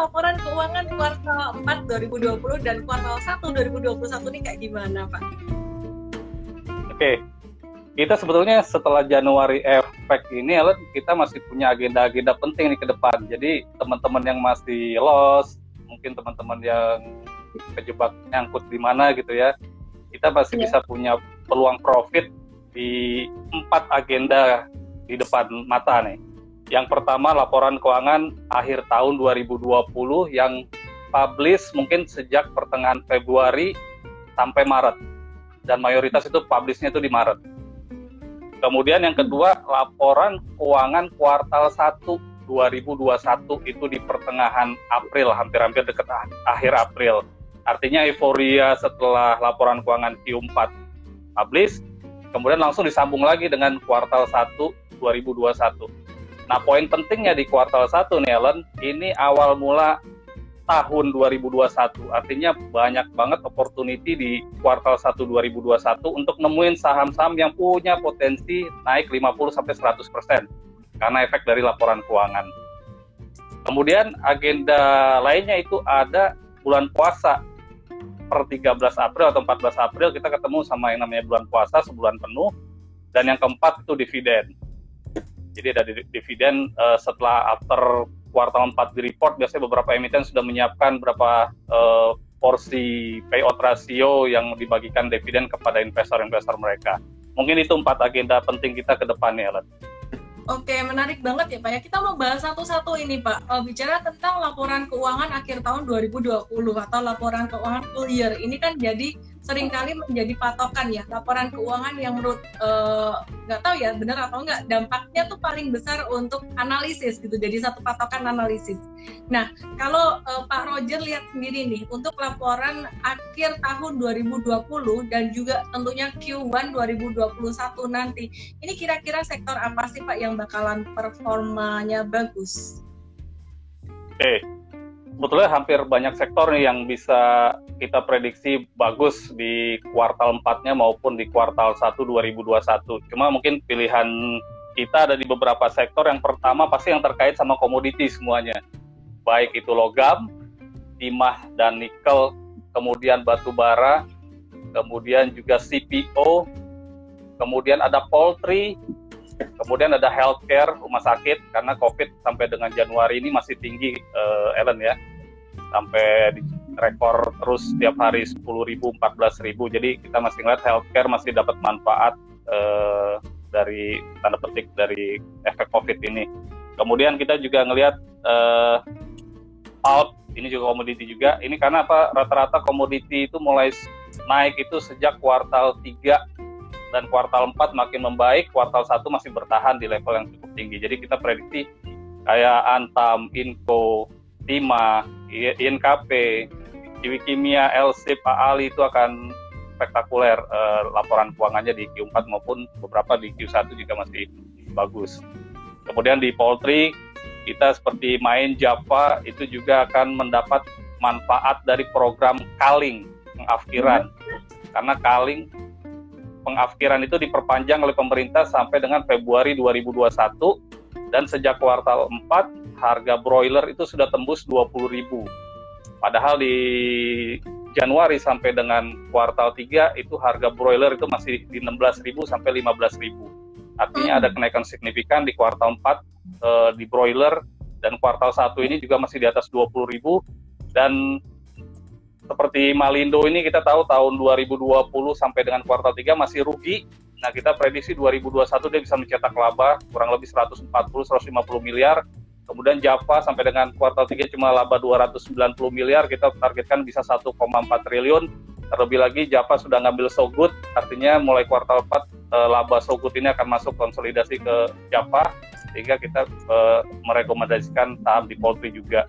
laporan keuangan kuartal 4 2020 dan kuartal 1 2021 ini kayak gimana Pak? Oke, kita sebetulnya setelah Januari efek ini, kita masih punya agenda-agenda penting nih ke depan. Jadi teman-teman yang masih loss, mungkin teman-teman yang kejebak nyangkut di mana gitu ya, kita masih yeah. bisa punya peluang profit di empat agenda di depan mata nih. Yang pertama laporan keuangan akhir tahun 2020 yang publish mungkin sejak pertengahan Februari sampai Maret. Dan mayoritas itu publishnya itu di Maret. Kemudian yang kedua laporan keuangan kuartal 1 2021 itu di pertengahan April, hampir-hampir dekat akhir April. Artinya euforia setelah laporan keuangan Q4 publish, kemudian langsung disambung lagi dengan kuartal 1 2021 Nah, poin pentingnya di kuartal 1 nih Ellen, ini awal mula tahun 2021. Artinya banyak banget opportunity di kuartal 1 2021 untuk nemuin saham-saham yang punya potensi naik 50 sampai 100% karena efek dari laporan keuangan. Kemudian agenda lainnya itu ada bulan puasa per 13 April atau 14 April kita ketemu sama yang namanya bulan puasa sebulan penuh dan yang keempat itu dividen. Jadi ada dividen uh, setelah after kuartal 4 di report biasanya beberapa emiten sudah menyiapkan berapa uh, porsi payout ratio yang dibagikan dividen kepada investor-investor mereka. Mungkin itu empat agenda penting kita ke depannya, Alan. Oke, menarik banget ya Pak ya. Kita mau bahas satu-satu ini Pak. Uh, bicara tentang laporan keuangan akhir tahun 2020 atau laporan keuangan full year. Ini kan jadi sering kali menjadi patokan ya laporan keuangan yang menurut eh, nggak uh, tahu ya benar atau enggak dampaknya tuh paling besar untuk analisis gitu jadi satu patokan analisis. Nah kalau uh, Pak Roger lihat sendiri nih untuk laporan akhir tahun 2020 dan juga tentunya Q1 2021 nanti ini kira-kira sektor apa sih Pak yang bakalan performanya bagus? Oke, sebetulnya hampir banyak sektor nih yang bisa kita prediksi bagus di kuartal 4-nya maupun di kuartal 1 2021. Cuma mungkin pilihan kita ada di beberapa sektor yang pertama pasti yang terkait sama komoditi semuanya. Baik itu logam, timah dan nikel, kemudian batu bara, kemudian juga CPO, kemudian ada poultry, Kemudian ada healthcare, rumah sakit, karena COVID sampai dengan Januari ini masih tinggi, uh, Ellen ya. Sampai di rekor terus setiap hari 10 ribu, 14 ribu. Jadi kita masih ngeliat healthcare masih dapat manfaat uh, dari tanda petik dari efek COVID ini. Kemudian kita juga ngelihat uh, pulp, ini juga komoditi juga. Ini karena apa? Rata-rata komoditi itu mulai naik itu sejak kuartal 3 dan kuartal 4 makin membaik, kuartal 1 masih bertahan di level yang cukup tinggi. Jadi kita prediksi kayak Antam, Inco, Tima, INKP, Kiwi Kimia, LC, Pak Ali itu akan spektakuler eh, laporan keuangannya di Q4 maupun beberapa di Q1 juga masih bagus. Kemudian di poultry kita seperti main Java itu juga akan mendapat manfaat dari program Kaling pengafkiran. Karena Kaling pengafkiran itu diperpanjang oleh pemerintah sampai dengan Februari 2021 dan sejak kuartal 4 harga broiler itu sudah tembus 20.000. Padahal di Januari sampai dengan kuartal 3 itu harga broiler itu masih di 16.000 sampai 15.000. Artinya ada kenaikan signifikan di kuartal 4 eh, di broiler dan kuartal 1 ini juga masih di atas 20.000 dan seperti Malindo ini kita tahu tahun 2020 sampai dengan kuartal 3 masih rugi. Nah, kita prediksi 2021 dia bisa mencetak laba kurang lebih 140 150 miliar. Kemudian Java sampai dengan kuartal 3 cuma laba 290 miliar, kita targetkan bisa 1,4 triliun. Terlebih lagi Java sudah ngambil so good, artinya mulai kuartal 4 eh, laba so good ini akan masuk konsolidasi ke Java sehingga kita eh, merekomendasikan saham di poultry juga.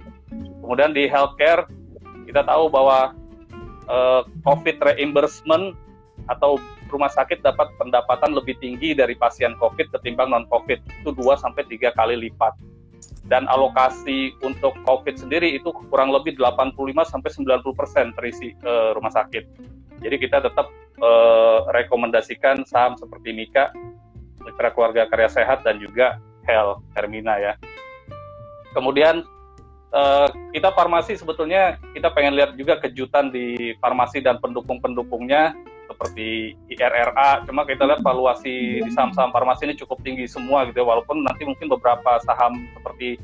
Kemudian di healthcare kita tahu bahwa uh, COVID reimbursement atau rumah sakit dapat pendapatan lebih tinggi dari pasien COVID ketimbang non-COVID itu 2 sampai 3 kali lipat. Dan alokasi untuk COVID sendiri itu kurang lebih 85 sampai 90 persen terisi uh, rumah sakit. Jadi kita tetap uh, rekomendasikan saham seperti Mika, Mitra Keluarga Karya Sehat dan juga Hel Hermina ya. Kemudian uh, kita farmasi sebetulnya kita pengen lihat juga kejutan di farmasi dan pendukung-pendukungnya seperti IRRA. Cuma kita lihat valuasi di saham-saham farmasi ini cukup tinggi semua gitu ya. Walaupun nanti mungkin beberapa saham seperti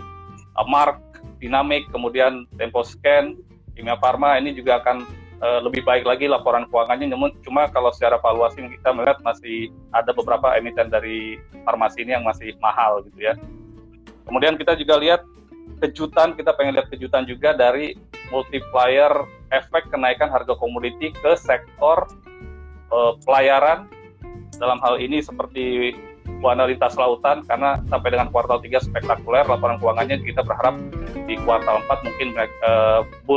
uh, Mark, Dynamic, kemudian Tempo Scan, Kimia Farma ini juga akan uh, lebih baik lagi laporan keuangannya. Namun cuma kalau secara valuasi kita melihat masih ada beberapa emiten dari farmasi ini yang masih mahal gitu ya. Kemudian kita juga lihat kejutan, kita pengen lihat kejutan juga dari multiplier efek kenaikan harga komoditi ke sektor uh, pelayaran dalam hal ini seperti Buana Lintas Lautan karena sampai dengan kuartal 3 spektakuler laporan keuangannya kita berharap di kuartal 4 mungkin uh,